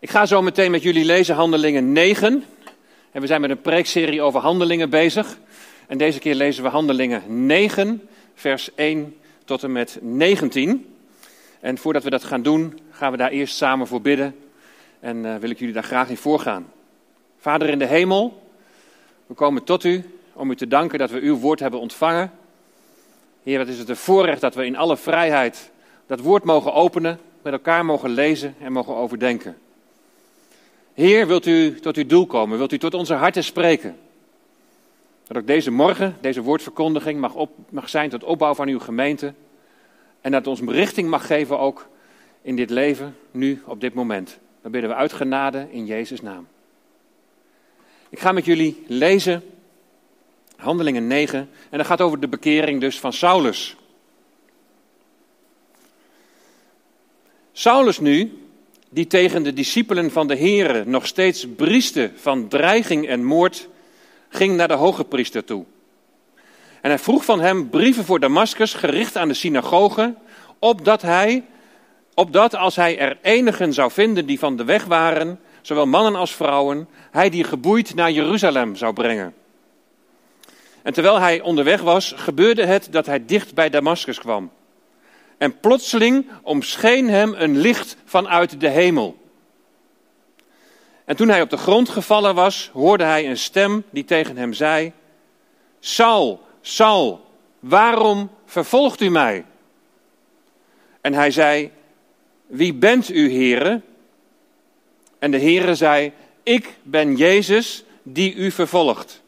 Ik ga zo meteen met jullie lezen Handelingen 9. En we zijn met een preekserie over handelingen bezig. En deze keer lezen we Handelingen 9, vers 1 tot en met 19. En voordat we dat gaan doen, gaan we daar eerst samen voor bidden. En uh, wil ik jullie daar graag in voorgaan. Vader in de hemel, we komen tot u om u te danken dat we uw woord hebben ontvangen. Heer, wat is het een voorrecht dat we in alle vrijheid dat woord mogen openen, met elkaar mogen lezen en mogen overdenken. Heer, wilt u tot uw doel komen? Wilt u tot onze harten spreken? Dat ook deze morgen, deze woordverkondiging mag, op, mag zijn tot opbouw van uw gemeente. En dat ons berichting mag geven ook in dit leven, nu, op dit moment. Dan bidden we uit genade in Jezus' naam. Ik ga met jullie lezen Handelingen 9 en dat gaat over de bekering dus van Saulus. Saulus nu, die tegen de discipelen van de Here nog steeds brieste van dreiging en moord, ging naar de hoge priester toe. En hij vroeg van hem brieven voor Damascus gericht aan de synagogen, opdat hij, opdat als hij er enigen zou vinden die van de weg waren, zowel mannen als vrouwen, hij die geboeid naar Jeruzalem zou brengen. En terwijl hij onderweg was, gebeurde het dat hij dicht bij Damascus kwam. En plotseling omscheen hem een licht vanuit de hemel. En toen hij op de grond gevallen was, hoorde hij een stem die tegen hem zei: Saul, Saul, waarom vervolgt u mij? En hij zei: Wie bent u, Heere? En de Heere zei: Ik ben Jezus die u vervolgt.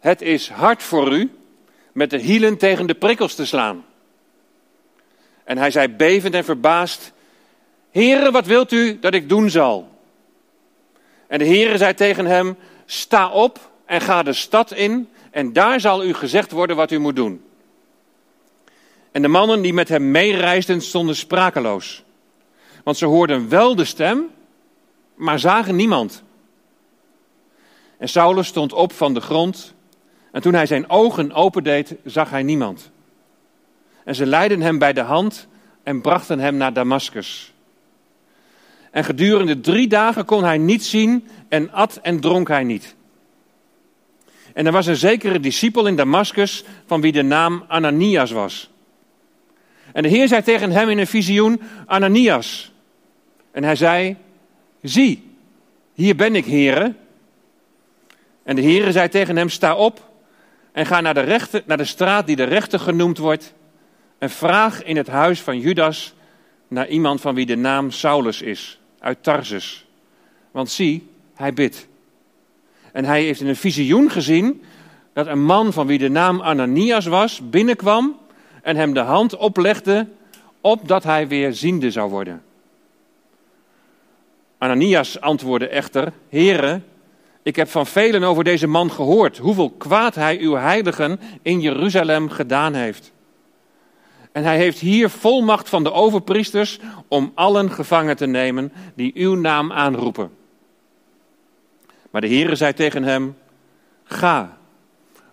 Het is hard voor u met de hielen tegen de prikkels te slaan. En hij zei bevend en verbaasd: Heere, wat wilt u dat ik doen zal? En de Heere zei tegen hem: Sta op en ga de stad in, en daar zal u gezegd worden wat u moet doen. En de mannen die met hem meereisden stonden sprakeloos. Want ze hoorden wel de stem, maar zagen niemand. En Saulus stond op van de grond. En toen hij zijn ogen opendeed, zag hij niemand. En ze leidden hem bij de hand en brachten hem naar Damascus. En gedurende drie dagen kon hij niet zien en at en dronk hij niet. En er was een zekere discipel in Damascus van wie de naam Ananias was. En de Heer zei tegen hem in een visioen, Ananias. En hij zei, zie, hier ben ik, Heere. En de Heer zei tegen hem, sta op en ga naar de, rechter, naar de straat die de rechter genoemd wordt en vraag in het huis van Judas naar iemand van wie de naam Saulus is, uit Tarsus. Want zie, hij bidt. En hij heeft in een visioen gezien dat een man van wie de naam Ananias was, binnenkwam en hem de hand oplegde, opdat hij weer ziende zou worden. Ananias antwoordde echter, Heere, ik heb van velen over deze man gehoord, hoeveel kwaad hij uw heiligen in Jeruzalem gedaan heeft. En hij heeft hier volmacht van de overpriesters om allen gevangen te nemen die uw naam aanroepen. Maar de Heere zei tegen hem: Ga,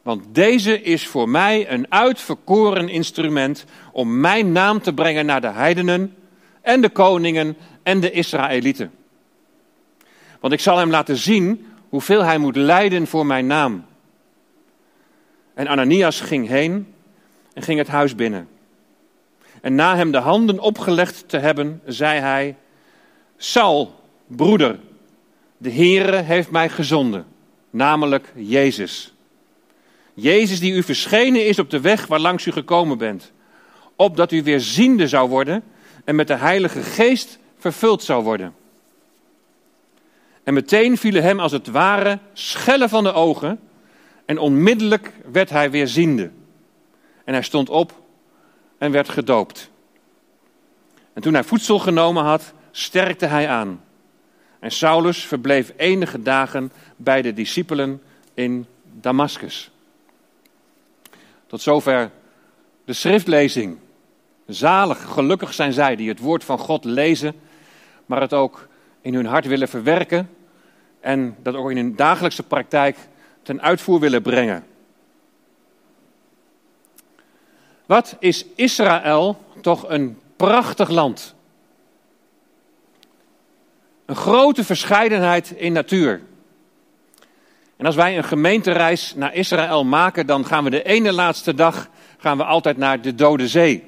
want deze is voor mij een uitverkoren instrument om mijn naam te brengen naar de heidenen en de koningen en de Israëlieten. Want ik zal hem laten zien hoeveel hij moet lijden voor mijn naam. En Ananias ging heen en ging het huis binnen. En na hem de handen opgelegd te hebben, zei hij: Saul, broeder, de Heere heeft mij gezonden, namelijk Jezus. Jezus die u verschenen is op de weg waar langs u gekomen bent, opdat u weer ziende zou worden en met de Heilige Geest vervuld zou worden. En meteen vielen hem als het ware schellen van de ogen en onmiddellijk werd hij weer ziende. En hij stond op en werd gedoopt. En toen hij voedsel genomen had, sterkte hij aan. En Saulus verbleef enige dagen bij de discipelen in Damascus. Tot zover de schriftlezing. Zalig, gelukkig zijn zij die het woord van God lezen, maar het ook in hun hart willen verwerken en dat ook in hun dagelijkse praktijk ten uitvoer willen brengen. Wat is Israël toch een prachtig land? Een grote verscheidenheid in natuur. En als wij een gemeentereis naar Israël maken, dan gaan we de ene laatste dag gaan we altijd naar de Dode Zee.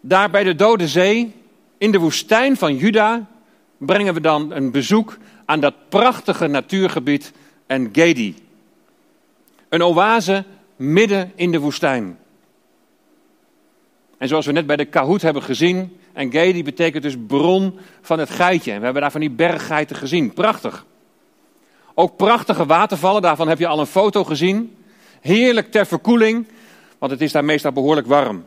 Daar bij de Dode Zee, in de woestijn van Juda, brengen we dan een bezoek aan dat prachtige natuurgebied En-Gedi. Een oase midden in de woestijn. En zoals we net bij de Kahoot hebben gezien, En-Gedi betekent dus bron van het geitje. En we hebben daar van die berggeiten gezien. Prachtig. Ook prachtige watervallen, daarvan heb je al een foto gezien. Heerlijk ter verkoeling, want het is daar meestal behoorlijk warm.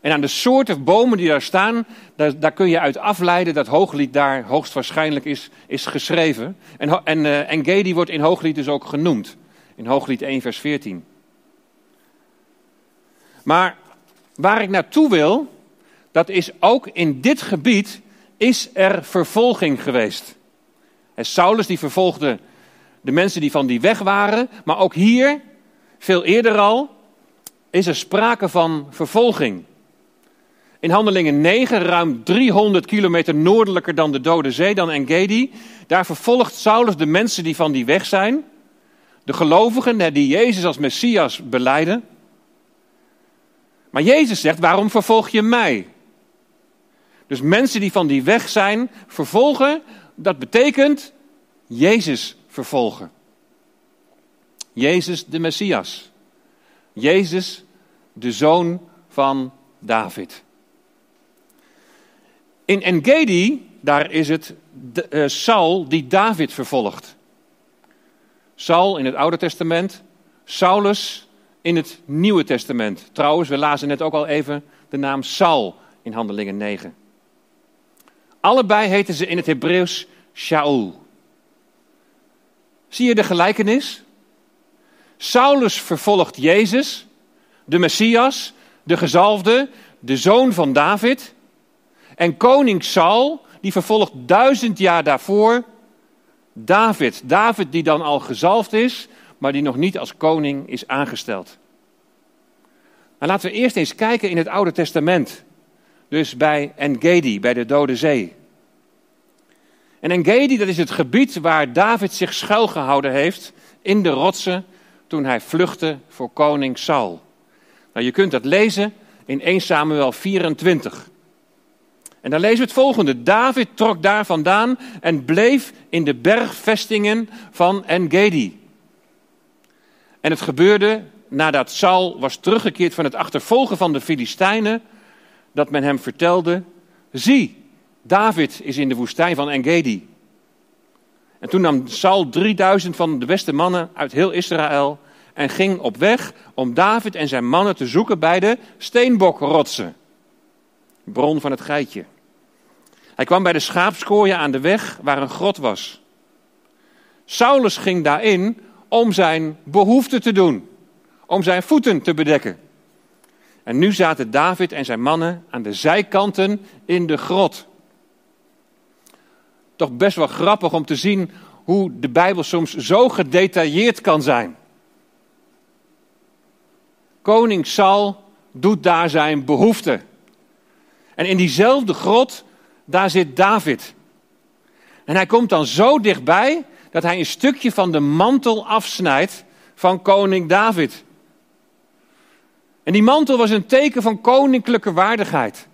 En aan de soorten bomen die daar staan, daar, daar, kun je uit afleiden dat Hooglied daar hoogstwaarschijnlijk is, is geschreven. En, en, uh, en Gedi wordt in Hooglied dus ook genoemd. In Hooglied 1 vers 14. Maar waar ik naartoe wil, dat is ook in dit gebied is er vervolging geweest. En Saulus die vervolgde de mensen die van die weg waren, maar ook hier, veel eerder al, is er sprake van vervolging. In Handelingen 9, ruim 300 kilometer noordelijker dan de Dode Zee, dan Engedi, daar vervolgt Saulus de mensen die van die weg zijn. De gelovigen die Jezus als Messias beleiden. Maar Jezus zegt, waarom vervolg je mij? Dus mensen die van die weg zijn, vervolgen, dat betekent Jezus vervolgen. Jezus de Messias. Jezus de zoon van David. In Engedi, daar is het uh, Saul die David vervolgt. Saul in het Oude Testament, Saulus in het Nieuwe Testament. Trouwens, we lazen net ook al even de naam Saul in Handelingen 9. Allebei heten ze in het Hebreeuws Shaul. Zie je de gelijkenis? Saulus vervolgt Jezus, de Messias, de gezalfde, de zoon van David. En koning Saul, die vervolgt duizend jaar daarvoor David. David die dan al gezalfd is, maar die nog niet als koning is aangesteld. Maar laten we eerst eens kijken in het Oude Testament. Dus bij Engedi, bij de Dode Zee. En Engedi, dat is het gebied waar David zich schuilgehouden heeft in de rotsen toen hij vluchtte voor koning Saul. Nou, je kunt dat lezen in 1 Samuel 24. En dan lezen we het volgende. David trok daar vandaan en bleef in de bergvestingen van Engedi. En het gebeurde nadat Saul was teruggekeerd van het achtervolgen van de Filistijnen, dat men hem vertelde, zie, David is in de woestijn van Engedi. En toen nam Saul 3000 van de beste mannen uit heel Israël en ging op weg om David en zijn mannen te zoeken bij de steenbokrotsen bron van het geitje. Hij kwam bij de schaapskooien aan de weg waar een grot was. Saulus ging daarin om zijn behoefte te doen, om zijn voeten te bedekken. En nu zaten David en zijn mannen aan de zijkanten in de grot. Toch best wel grappig om te zien hoe de Bijbel soms zo gedetailleerd kan zijn. Koning Saul doet daar zijn behoefte. En in diezelfde grot, daar zit David. En hij komt dan zo dichtbij dat hij een stukje van de mantel afsnijdt van koning David. En die mantel was een teken van koninklijke waardigheid.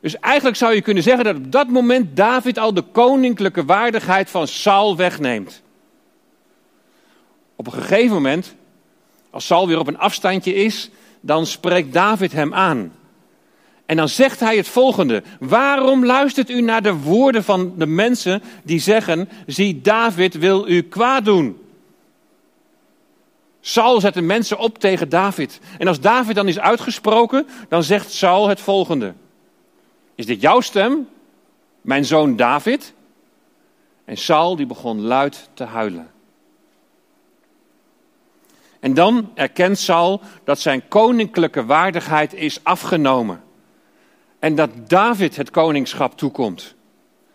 Dus eigenlijk zou je kunnen zeggen dat op dat moment David al de koninklijke waardigheid van Saul wegneemt. Op een gegeven moment, als Saul weer op een afstandje is, dan spreekt David hem aan. En dan zegt hij het volgende. Waarom luistert u naar de woorden van de mensen die zeggen, zie David wil u kwaad doen? Saul zet de mensen op tegen David. En als David dan is uitgesproken, dan zegt Saul het volgende. Is dit jouw stem, mijn zoon David? En Saul die begon luid te huilen. En dan erkent Saul dat zijn koninklijke waardigheid is afgenomen en dat David het koningschap toekomt.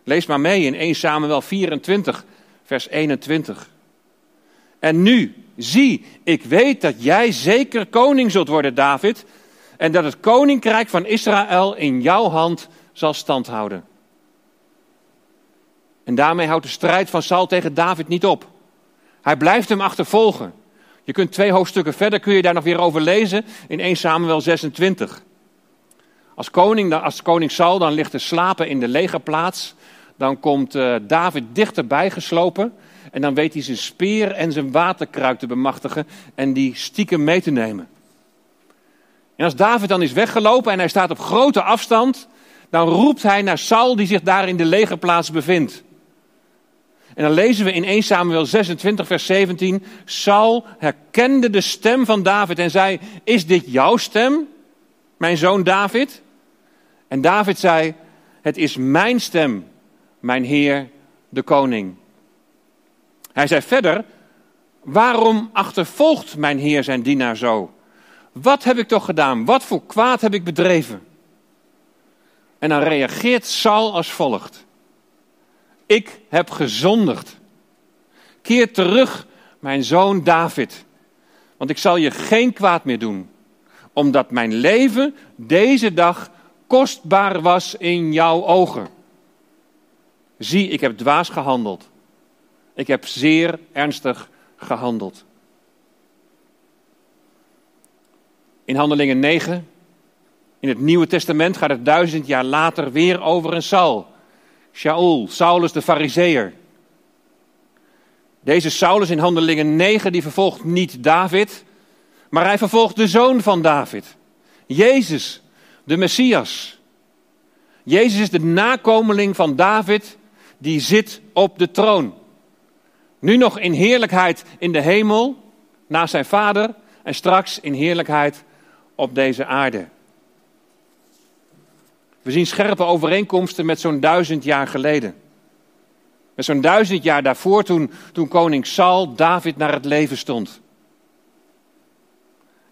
Lees maar mee in 1 Samuel 24, vers 21. En nu, zie, ik weet dat jij zeker koning zult worden, David, en dat het koninkrijk van Israël in jouw hand zal standhouden. En daarmee houdt de strijd van Saul tegen David niet op. Hij blijft hem achtervolgen. Je kunt twee hoofdstukken verder, kun je daar nog weer over lezen in 1 Samuel 26. Als koning, als koning Saul dan ligt te slapen in de legerplaats, dan komt uh, David dichterbij geslopen en dan weet hij zijn speer en zijn waterkruik te bemachtigen en die stiekem mee te nemen. En als David dan is weggelopen en hij staat op grote afstand, dan roept hij naar Saul die zich daar in de legerplaats bevindt. En dan lezen we in 1 Samuel 26, vers 17. Saul herkende de stem van David en zei: Is dit jouw stem, mijn zoon David? En David zei: Het is mijn stem, mijn heer, de koning. Hij zei verder: Waarom achtervolgt mijn heer zijn dienaar zo? Wat heb ik toch gedaan? Wat voor kwaad heb ik bedreven? En dan reageert Saul als volgt. Ik heb gezondigd. Keer terug, mijn zoon David, want ik zal je geen kwaad meer doen, omdat mijn leven deze dag kostbaar was in jouw ogen. Zie, ik heb dwaas gehandeld. Ik heb zeer ernstig gehandeld. In Handelingen 9, in het Nieuwe Testament, gaat het duizend jaar later weer over een Saul. Shaul, Saulus de Fariseer. Deze Saulus in Handelingen 9, die vervolgt niet David, maar hij vervolgt de zoon van David. Jezus, de Messias. Jezus is de nakomeling van David, die zit op de troon. Nu nog in heerlijkheid in de hemel, naast zijn vader, en straks in heerlijkheid op deze aarde. We zien scherpe overeenkomsten met zo'n duizend jaar geleden. Met zo'n duizend jaar daarvoor, toen, toen koning Saul David naar het leven stond.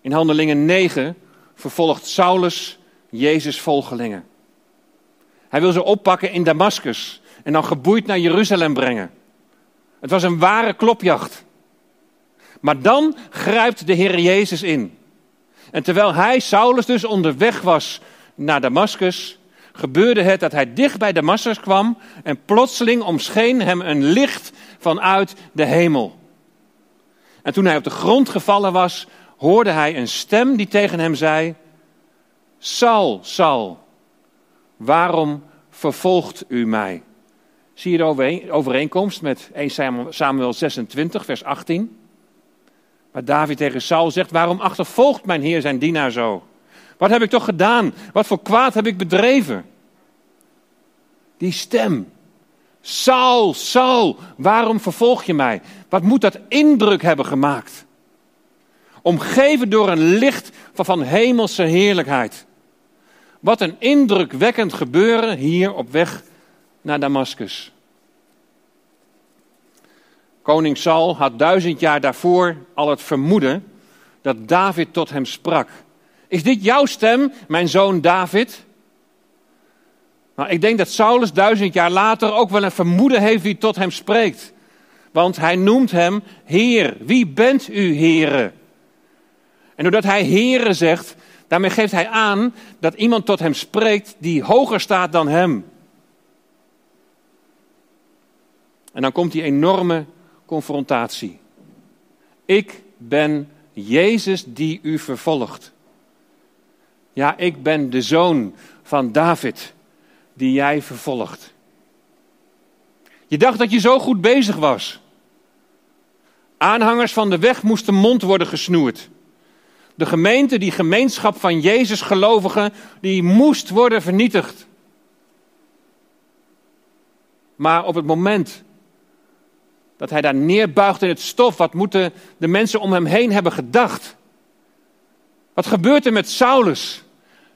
In Handelingen 9 vervolgt Saulus Jezus' volgelingen. Hij wil ze oppakken in Damascus en dan geboeid naar Jeruzalem brengen. Het was een ware klopjacht. Maar dan grijpt de Heer Jezus in. En terwijl hij, Saulus, dus onderweg was naar Damascus, gebeurde het dat hij dicht bij Damascus kwam en plotseling omscheen hem een licht vanuit de hemel. En toen hij op de grond gevallen was, hoorde hij een stem die tegen hem zei: Saul, Saul, waarom vervolgt u mij? Zie je de overeenkomst met 1 Samuel 26, vers 18? Waar David tegen Saul zegt: Waarom achtervolgt mijn Heer zijn dienaar zo? Wat heb ik toch gedaan? Wat voor kwaad heb ik bedreven? Die stem. Saul, Saul, waarom vervolg je mij? Wat moet dat indruk hebben gemaakt? Omgeven door een licht van, van hemelse heerlijkheid. Wat een indrukwekkend gebeuren hier op weg naar Damascus. Koning Saul had duizend jaar daarvoor al het vermoeden dat David tot hem sprak. Is dit jouw stem, mijn zoon David? Nou, ik denk dat Saulus duizend jaar later ook wel een vermoeden heeft wie tot hem spreekt. Want hij noemt hem Heer. Wie bent u, Heere? En doordat hij Heere zegt, daarmee geeft hij aan dat iemand tot hem spreekt die hoger staat dan hem. En dan komt die enorme confrontatie. Ik ben Jezus die u vervolgt. Ja, ik ben de zoon van David die jij vervolgt. Je dacht dat je zo goed bezig was. Aanhangers van de weg moesten mond worden gesnoerd. De gemeente, die gemeenschap van Jezus gelovigen, die moest worden vernietigd. Maar op het moment dat hij daar neerbuigt in het stof, wat moeten de mensen om hem heen hebben gedacht? Wat gebeurt er met Saulus?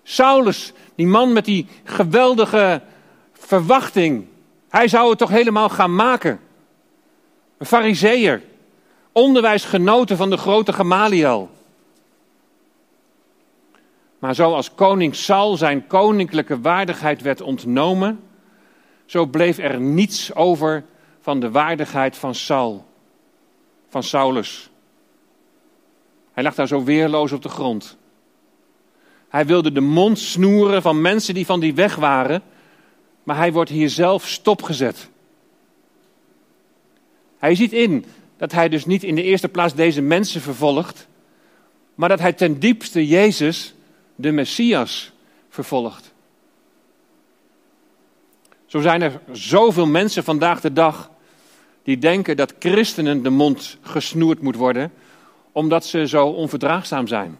Saulus, die man met die geweldige verwachting. Hij zou het toch helemaal gaan maken. Een fariseer. Onderwijsgenoten van de grote Gamaliel. Maar zoals koning Saul zijn koninklijke waardigheid werd ontnomen, zo bleef er niets over van de waardigheid van Saul, van Saulus. Hij lag daar zo weerloos op de grond. Hij wilde de mond snoeren van mensen die van die weg waren, maar hij wordt hier zelf stopgezet. Hij ziet in dat hij dus niet in de eerste plaats deze mensen vervolgt, maar dat hij ten diepste Jezus, de Messias, vervolgt. Zo zijn er zoveel mensen vandaag de dag die denken dat christenen de mond gesnoerd moet worden, omdat ze zo onverdraagzaam zijn.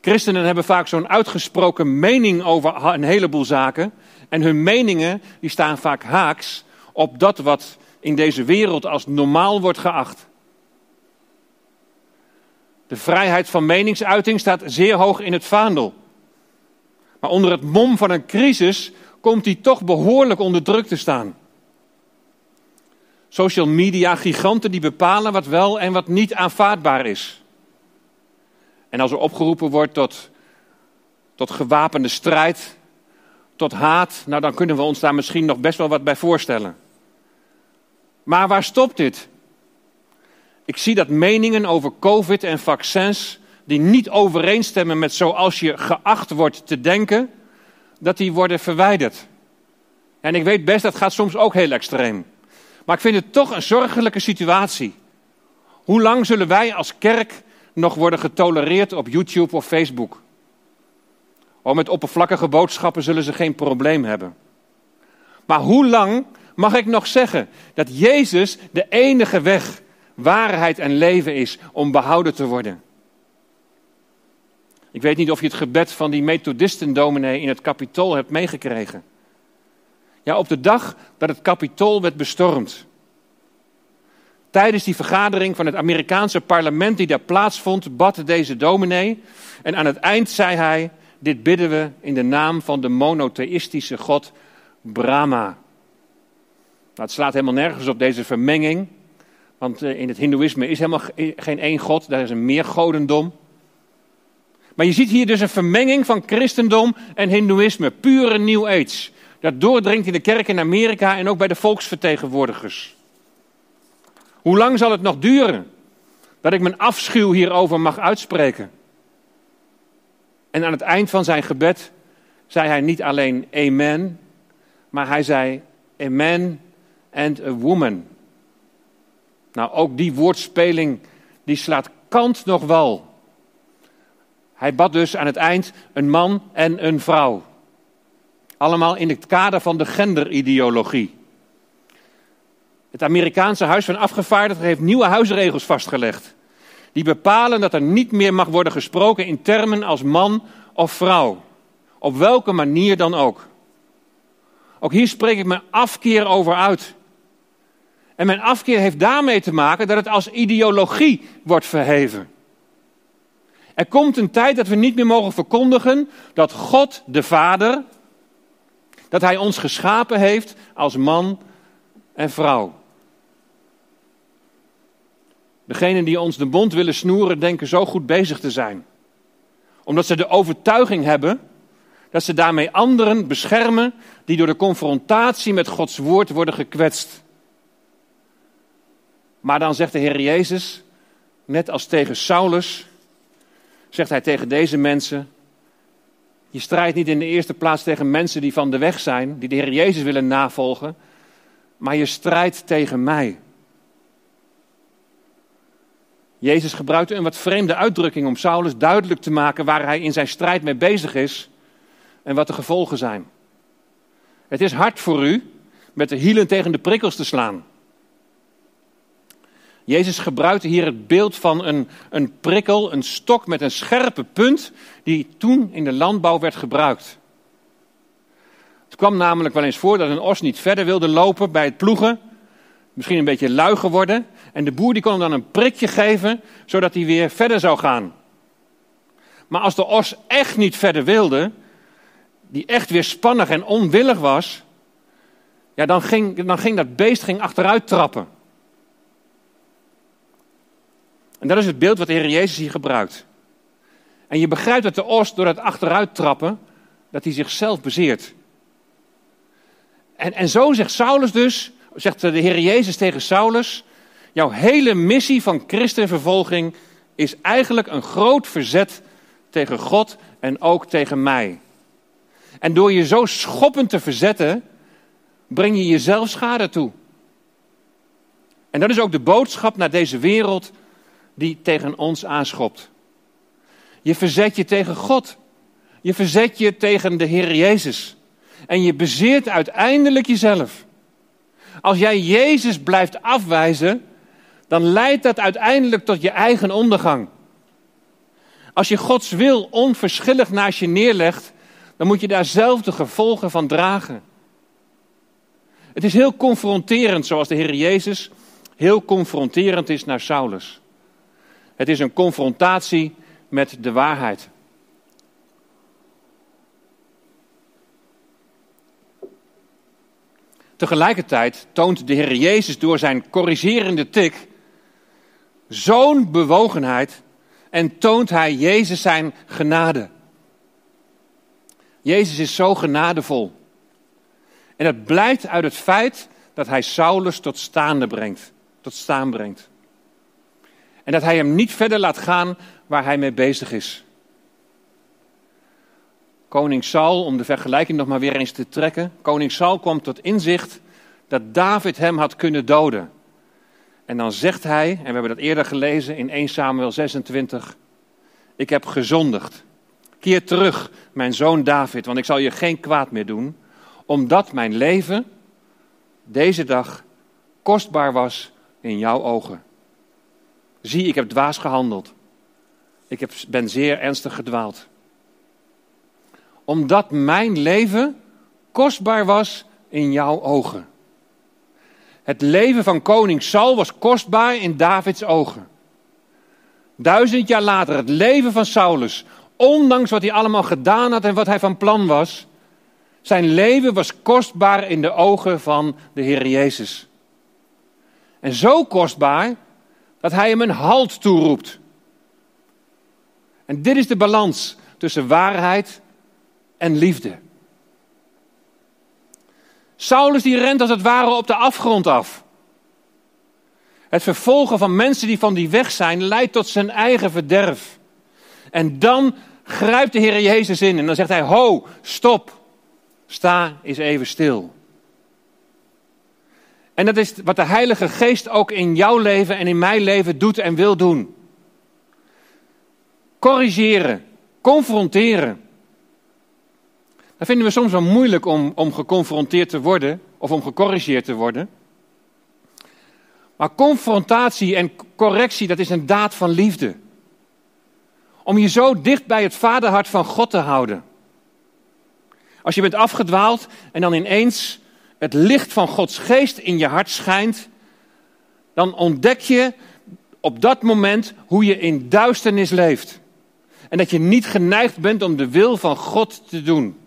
Christenen hebben vaak zo'n uitgesproken mening over een heleboel zaken. En hun meningen die staan vaak haaks op dat wat in deze wereld als normaal wordt geacht. De vrijheid van meningsuiting staat zeer hoog in het vaandel. Maar onder het mom van een crisis komt die toch behoorlijk onder druk te staan. Social media giganten die bepalen wat wel en wat niet aanvaardbaar is. En als er opgeroepen wordt tot, tot gewapende strijd, tot haat, nou dan kunnen we ons daar misschien nog best wel wat bij voorstellen. Maar waar stopt dit? Ik zie dat meningen over COVID en vaccins die niet overeenstemmen met zoals je geacht wordt te denken, dat die worden verwijderd. En ik weet best, dat gaat soms ook heel extreem. Maar ik vind het toch een zorgelijke situatie. Hoe lang zullen wij als kerk nog worden getolereerd op YouTube of Facebook? Oh, met oppervlakkige boodschappen zullen ze geen probleem hebben. Maar hoe lang mag ik nog zeggen dat Jezus de enige weg, waarheid en leven is om behouden te worden? Ik weet niet of je het gebed van die Methodistendominee in het kapitool hebt meegekregen. Ja, op de dag dat het kapitool werd bestormd. Tijdens die vergadering van het Amerikaanse parlement die daar plaatsvond, bad deze dominee. En aan het eind zei hij: Dit bidden we in de naam van de monotheïstische God Brahma. Nou, het slaat helemaal nergens op deze vermenging. Want eh, in het Hindoeïsme is helemaal geen één God, daar is een meergodendom. Maar je ziet hier dus een vermenging van christendom en Hindoeïsme, pure New Age. Dat doordringt in de kerk in Amerika en ook bij de volksvertegenwoordigers. Hoe lang zal het nog duren dat ik mijn afschuw hierover mag uitspreken? En aan het eind van zijn gebed zei hij niet alleen amen, maar hij zei amen and a woman. Nou, ook die woordspeling die slaat kant nog wel. Hij bad dus aan het eind een man en een vrouw. Allemaal in het kader van de genderideologie. Het Amerikaanse Huis van Afgevaardigden heeft nieuwe huisregels vastgelegd. Die bepalen dat er niet meer mag worden gesproken in termen als man of vrouw. Op welke manier dan ook. Ook hier spreek ik mijn afkeer over uit. En mijn afkeer heeft daarmee te maken dat het als ideologie wordt verheven. Er komt een tijd dat we niet meer mogen verkondigen dat God de Vader, dat Hij ons geschapen heeft als man en vrouw. Degenen die ons de mond willen snoeren, denken zo goed bezig te zijn. Omdat ze de overtuiging hebben dat ze daarmee anderen beschermen die door de confrontatie met Gods woord worden gekwetst. Maar dan zegt de Heer Jezus, net als tegen Saulus, zegt hij tegen deze mensen: Je strijdt niet in de eerste plaats tegen mensen die van de weg zijn, die de Heer Jezus willen navolgen, maar je strijdt tegen mij. Jezus gebruikte een wat vreemde uitdrukking om Saulus duidelijk te maken waar hij in zijn strijd mee bezig is en wat de gevolgen zijn. Het is hard voor u met de hielen tegen de prikkels te slaan. Jezus gebruikte hier het beeld van een, een prikkel, een stok met een scherpe punt, die toen in de landbouw werd gebruikt. Het kwam namelijk wel eens voor dat een os niet verder wilde lopen bij het ploegen, misschien een beetje lui geworden, en de boer die kon hem dan een prikje geven, zodat hij weer verder zou gaan. Maar als de os echt niet verder wilde, die echt weer spannig en onwillig was, ja, dan ging, dan ging dat beest ging achteruit trappen. En dat is het beeld wat de Heer Jezus hier gebruikt. En je begrijpt dat de os door het achteruit trappen, dat hij zichzelf bezeert. En, en zo zegt Saulus dus, zegt de Heer Jezus tegen Saulus, jouw hele missie van christenvervolging is eigenlijk een groot verzet tegen God en ook tegen mij. En door je zo schoppend te verzetten, breng je jezelf schade toe. En dat is ook de boodschap naar deze wereld die tegen ons aanschopt. Je verzet je tegen God. Je verzet je tegen de Heer Jezus. En je bezeert uiteindelijk jezelf. Als jij Jezus blijft afwijzen, dan leidt dat uiteindelijk tot je eigen ondergang. Als je Gods wil onverschillig naast je neerlegt, dan moet je daar zelf de gevolgen van dragen. Het is heel confronterend, zoals de Heer Jezus heel confronterend is naar Saulus. Het is een confrontatie met de waarheid. Tegelijkertijd toont de Heer Jezus door zijn corrigerende tik zo'n bewogenheid en toont hij Jezus zijn genade. Jezus is zo genadevol. En dat blijkt uit het feit dat hij Saulus tot staande brengt, tot staan brengt. En dat hij hem niet verder laat gaan waar hij mee bezig is. Koning Saul, om de vergelijking nog maar weer eens te trekken. Koning Saul kwam tot inzicht dat David hem had kunnen doden. En dan zegt hij, en we hebben dat eerder gelezen in 1 Samuel 26, ik heb gezondigd. Keer terug, mijn zoon David, want ik zal je geen kwaad meer doen, omdat mijn leven deze dag kostbaar was in jouw ogen. Zie, ik heb dwaas gehandeld. Ik heb, ben zeer ernstig gedwaald. Omdat mijn leven kostbaar was in jouw ogen. Het leven van koning Saul was kostbaar in Davids ogen. Duizend jaar later, het leven van Saulus, ondanks wat hij allemaal gedaan had en wat hij van plan was, zijn leven was kostbaar in de ogen van de Heer Jezus. En zo kostbaar dat hij hem een halt toeroept. En dit is de balans tussen waarheid en liefde. Saulus die rent als het ware op de afgrond af. Het vervolgen van mensen die van die weg zijn leidt tot zijn eigen verderf. En dan grijpt de Heer Jezus in en dan zegt hij: Ho, stop, sta eens even stil. En dat is wat de Heilige Geest ook in jouw leven en in mijn leven doet en wil doen. Corrigeren, confronteren. Dat vinden we soms wel moeilijk om, om geconfronteerd te worden of om gecorrigeerd te worden. Maar confrontatie en correctie, dat is een daad van liefde. Om je zo dicht bij het vaderhart van God te houden. Als je bent afgedwaald en dan ineens het licht van Gods geest in je hart schijnt, dan ontdek je op dat moment hoe je in duisternis leeft. En dat je niet geneigd bent om de wil van God te doen.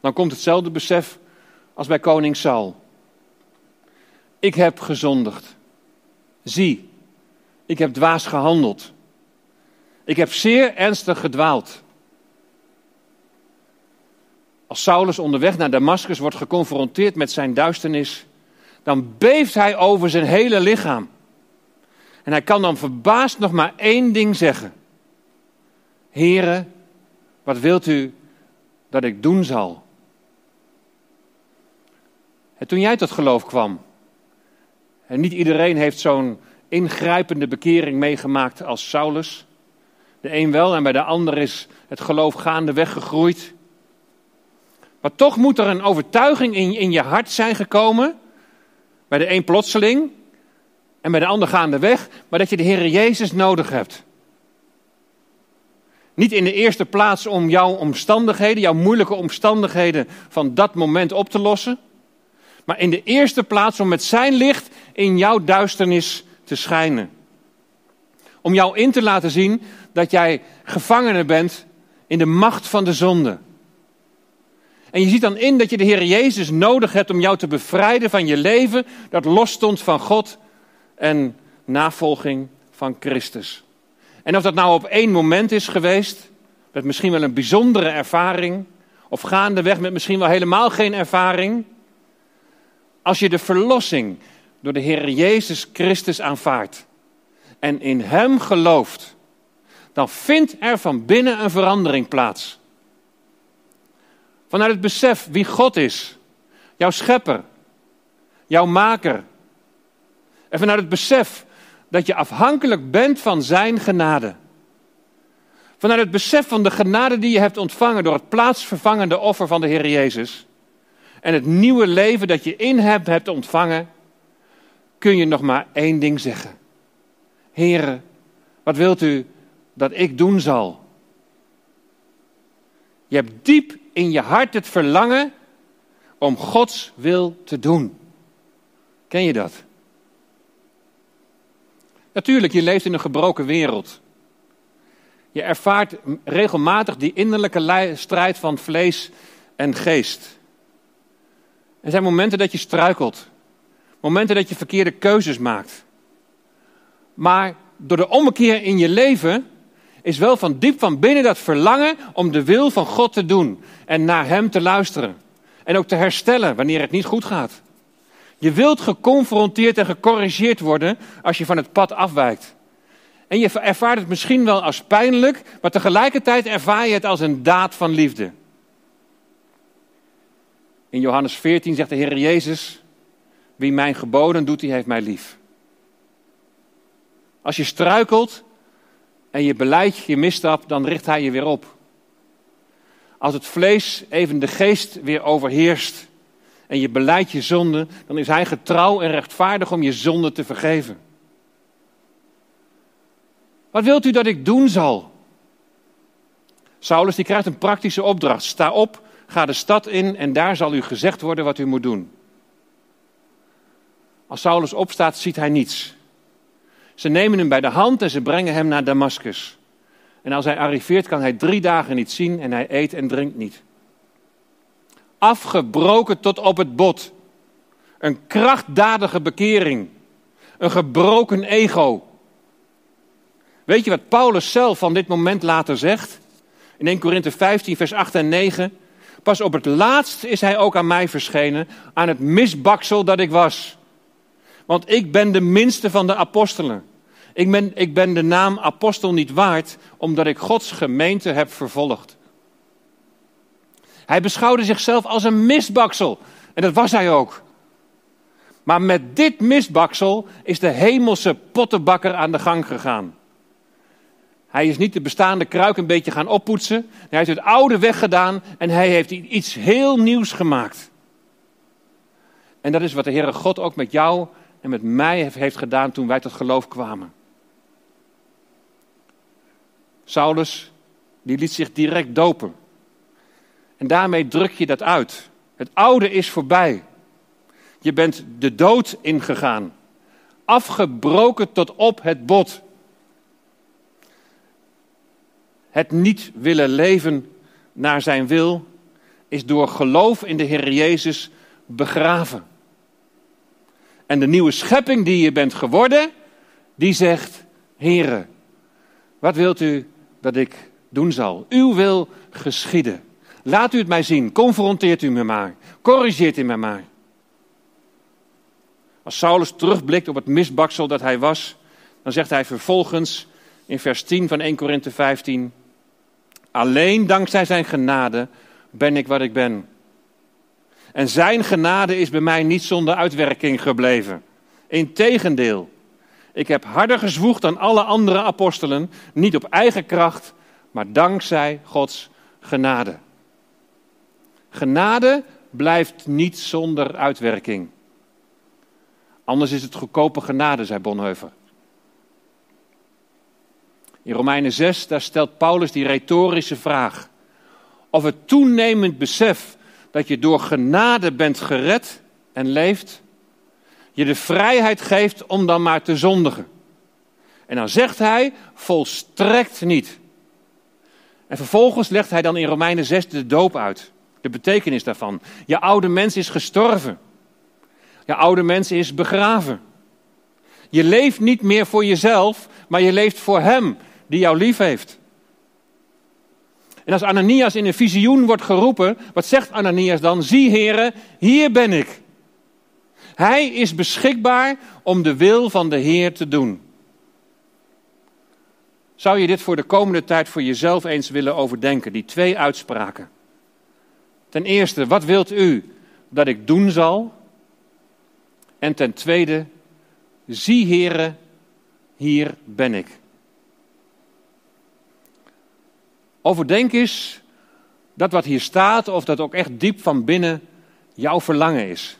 Dan komt hetzelfde besef als bij koning Saul. Ik heb gezondigd. Zie, ik heb dwaas gehandeld. Ik heb zeer ernstig gedwaald. Als Saulus onderweg naar Damascus wordt geconfronteerd met zijn duisternis, dan beeft hij over zijn hele lichaam. En hij kan dan verbaasd nog maar één ding zeggen. Here, wat wilt u dat ik doen zal? En toen jij tot geloof kwam, en niet iedereen heeft zo'n ingrijpende bekering meegemaakt als Saulus. De een wel en bij de ander is het geloof gaandeweg gegroeid. Maar toch moet er een overtuiging in, in je hart zijn gekomen. Bij de een plotseling en bij de ander gaandeweg. Maar dat je de Heer Jezus nodig hebt. Niet in de eerste plaats om jouw omstandigheden, jouw moeilijke omstandigheden van dat moment op te lossen. Maar in de eerste plaats om met zijn licht in jouw duisternis te schijnen. Om jou in te laten zien dat jij gevangene bent in de macht van de zonde. En je ziet dan in dat je de Heer Jezus nodig hebt om jou te bevrijden van je leven dat losstond van God en navolging van Christus. En of dat nou op één moment is geweest, met misschien wel een bijzondere ervaring, of gaandeweg met misschien wel helemaal geen ervaring. Als je de verlossing door de Heer Jezus Christus aanvaardt en in Hem gelooft, dan vindt er van binnen een verandering plaats. Vanuit het besef wie God is, jouw schepper, jouw maker. En vanuit het besef dat je afhankelijk bent van zijn genade. Vanuit het besef van de genade die je hebt ontvangen door het plaatsvervangende offer van de Heer Jezus. En het nieuwe leven dat je in hem hebt ontvangen, kun je nog maar één ding zeggen. Heren, wat wilt u dat ik doen zal? Je hebt diep in je hart het verlangen om Gods wil te doen. Ken je dat? Natuurlijk, je leeft in een gebroken wereld. Je ervaart regelmatig die innerlijke strijd van vlees en geest. Er zijn momenten dat je struikelt. Momenten dat je verkeerde keuzes maakt. Maar door de ommekeer in je leven is wel van diep van binnen dat verlangen om de wil van God te doen en naar Hem te luisteren. En ook te herstellen wanneer het niet goed gaat. Je wilt geconfronteerd en gecorrigeerd worden als je van het pad afwijkt. En je ervaart het misschien wel als pijnlijk, maar tegelijkertijd ervaar je het als een daad van liefde. In Johannes 14 zegt de Heer Jezus: Wie mijn geboden doet, die heeft mij lief. Als je struikelt en je beleidt je misstap, dan richt Hij je weer op. Als het vlees even de geest weer overheerst en je beleidt je zonde, dan is Hij getrouw en rechtvaardig om je zonde te vergeven. Wat wilt u dat ik doen zal? Saulus die krijgt een praktische opdracht. Sta op, ga de stad in en daar zal u gezegd worden wat u moet doen. Als Saulus opstaat, ziet hij niets. Ze nemen hem bij de hand en ze brengen hem naar Damascus. En als hij arriveert, kan hij drie dagen niet zien en hij eet en drinkt niet. Afgebroken tot op het bot. Een krachtdadige bekering. Een gebroken ego. Weet je wat Paulus zelf van dit moment later zegt? In 1 Korinthe 15, vers 8 en 9. Pas op het laatst is hij ook aan mij verschenen, aan het misbaksel dat ik was. Want ik ben de minste van de apostelen. Ik ben, ik ben de naam apostel niet waard, omdat ik Gods gemeente heb vervolgd. Hij beschouwde zichzelf als een misbaksel. En dat was hij ook. Maar met dit misbaksel is de hemelse pottenbakker aan de gang gegaan. Hij is niet de bestaande kruik een beetje gaan oppoetsen. Hij heeft het oude weggedaan en hij heeft iets heel nieuws gemaakt. En dat is wat de Heere God ook met jou en met mij heeft gedaan toen wij tot geloof kwamen. Saulus, die liet zich direct dopen. En daarmee druk je dat uit. Het oude is voorbij. Je bent de dood ingegaan. Afgebroken tot op het bot. Het niet willen leven naar zijn wil is door geloof in de Heer Jezus begraven. En de nieuwe schepping die je bent geworden, die zegt: Heere, wat wilt u dat ik doen zal? Uw wil geschieden. Laat u het mij zien. Confronteert u me maar. Corrigeert u me maar. Als Saulus terugblikt op het misbaksel dat hij was, dan zegt hij vervolgens in vers 10 van 1 Korinthe 15: Alleen dankzij zijn genade ben ik wat ik ben. En zijn genade is bij mij niet zonder uitwerking gebleven. Integendeel, ik heb harder gezwoegd dan alle andere apostelen, niet op eigen kracht, maar dankzij Gods genade. Genade blijft niet zonder uitwerking. Anders is het goedkope genade, zei Bonhoeffer. In Romeinen 6, daar stelt Paulus die retorische vraag. Of het toenemend besef dat je door genade bent gered en leeft, je de vrijheid geeft om dan maar te zondigen. En dan zegt hij, volstrekt niet. En vervolgens legt hij dan in Romeinen 6 de doop uit. De betekenis daarvan. Je oude mens is gestorven. Je oude mens is begraven. Je leeft niet meer voor jezelf, maar je leeft voor Hem die jou lief heeft. En als Ananias in een visioen wordt geroepen, wat zegt Ananias dan? Zie heren, hier ben ik. Hij is beschikbaar om de wil van de Heer te doen. Zou je dit voor de komende tijd voor jezelf eens willen overdenken, die twee uitspraken? Ten eerste, wat wilt u dat ik doen zal? En ten tweede, zie Heere, hier ben ik. Overdenk eens dat wat hier staat, of dat ook echt diep van binnen jouw verlangen is.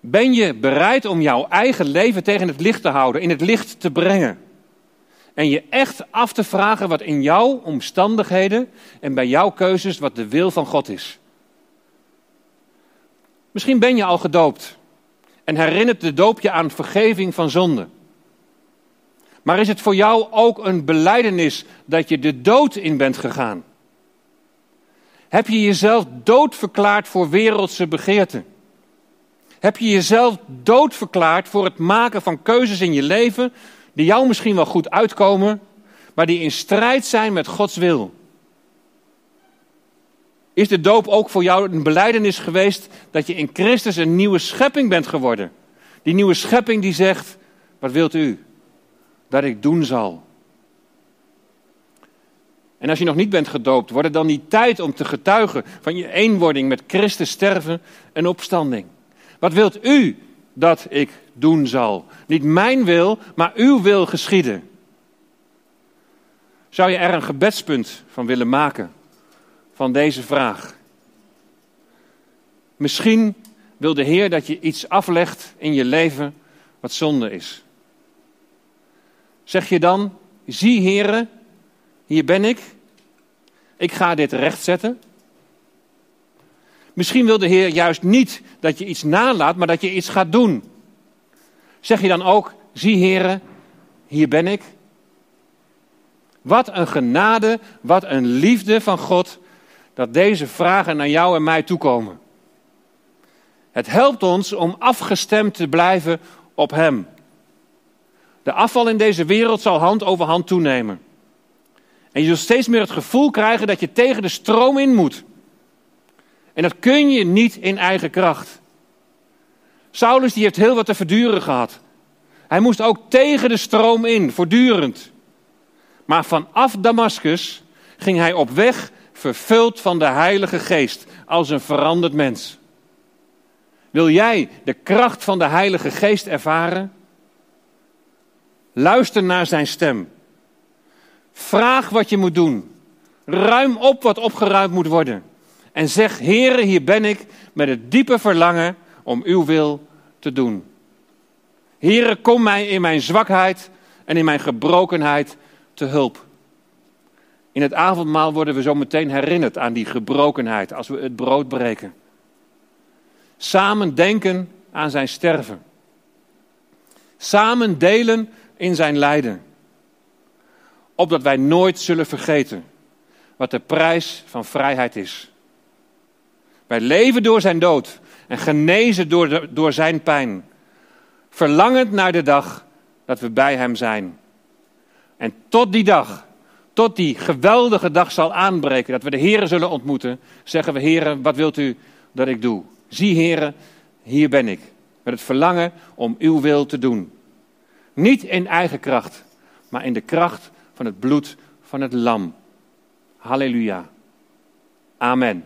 Ben je bereid om jouw eigen leven tegen het licht te houden, in het licht te brengen? En je echt af te vragen wat in jouw omstandigheden en bij jouw keuzes wat de wil van God is. Misschien ben je al gedoopt en herinnert de doop je aan vergeving van zonde. Maar is het voor jou ook een beleidenis dat je de dood in bent gegaan? Heb je jezelf dood verklaard voor wereldse begeerten? Heb je jezelf dood verklaard voor het maken van keuzes in je leven die jou misschien wel goed uitkomen, maar die in strijd zijn met Gods wil? Is de doop ook voor jou een beleidenis geweest dat je in Christus een nieuwe schepping bent geworden? Die nieuwe schepping die zegt, wat wilt u dat ik doen zal? En als je nog niet bent gedoopt, wordt het dan niet tijd om te getuigen van je eenwording met Christus sterven en opstanding? Wat wilt u dat ik doen zal? Niet mijn wil, maar uw wil geschieden. Zou je er een gebedspunt van willen maken? Van deze vraag. Misschien wil de Heer dat je iets aflegt in je leven wat zonde is. Zeg je dan, zie Heere, hier ben ik. Ik ga dit rechtzetten. Misschien wil de Heer juist niet dat je iets nalaat, maar dat je iets gaat doen. Zeg je dan ook, zie Heere, hier ben ik. Wat een genade, wat een liefde van God, dat deze vragen naar jou en mij toekomen. Het helpt ons om afgestemd te blijven op Hem. De afval in deze wereld zal hand over hand toenemen. En je zult steeds meer het gevoel krijgen dat je tegen de stroom in moet. En dat kun je niet in eigen kracht. Saulus die heeft heel wat te verduren gehad. Hij moest ook tegen de stroom in, voortdurend. Maar vanaf Damascus ging hij op weg vervuld van de Heilige Geest als een veranderd mens. Wil jij de kracht van de Heilige Geest ervaren? Luister naar zijn stem. Vraag wat je moet doen. Ruim op wat opgeruimd moet worden. En zeg, Heere, hier ben ik met het diepe verlangen om uw wil te doen. Heere, kom mij in mijn zwakheid en in mijn gebrokenheid te hulp. In het avondmaal worden we zo meteen herinnerd aan die gebrokenheid als we het brood breken. Samen denken aan zijn sterven. Samen delen in zijn lijden opdat wij nooit zullen vergeten wat de prijs van vrijheid is. Wij leven door zijn dood en genezen door, door zijn pijn, verlangend naar de dag dat we bij hem zijn. En tot die dag, tot die geweldige dag zal aanbreken, dat we de Here zullen ontmoeten, zeggen we, Here, wat wilt u dat ik doe? Zie, Here, hier ben ik, met het verlangen om uw wil te doen. Niet in eigen kracht, maar in de kracht van het bloed van het lam. Halleluja. Amen.